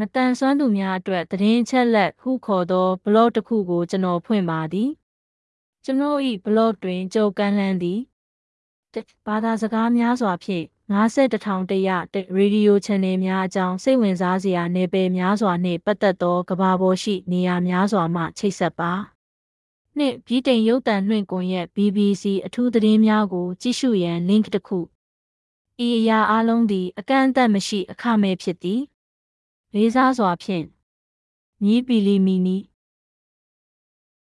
မတန်ဆွမ်းသူများအတွက်သတင်းချက်လက်ဟုခေါ်သောဘလော့တစ်ခုကိုကျွန်တော်ဖွင့်ပါသည်ကျွန်တော်၏ဘလော့တွင်ကြုံကန်းလန်းသည်ဘာသာစကားများစွာဖြင့်51,100ရေဒီယိုချန်နယ်များအကြောင်းစိတ်ဝင်စားစရာနယ်ပယ်များစွာနှင့်ပတ်သက်သောကမ္ဘာပေါ်ရှိနေရာများစွာမှချိတ်ဆက်ပါနှင့်ဗြိတိန်ရုပ်သံလွှင့်ကွန်ရက် BBC အထူးသတင်းများကို ကြည့်ရှုရန် link တစ်ခုဤအရာအလုံးသည် အကန့်အသတ်မရှိအခမဲ့ဖြစ်သည် လေးစားစွာဖြင့်မြီးပီလီမီနီ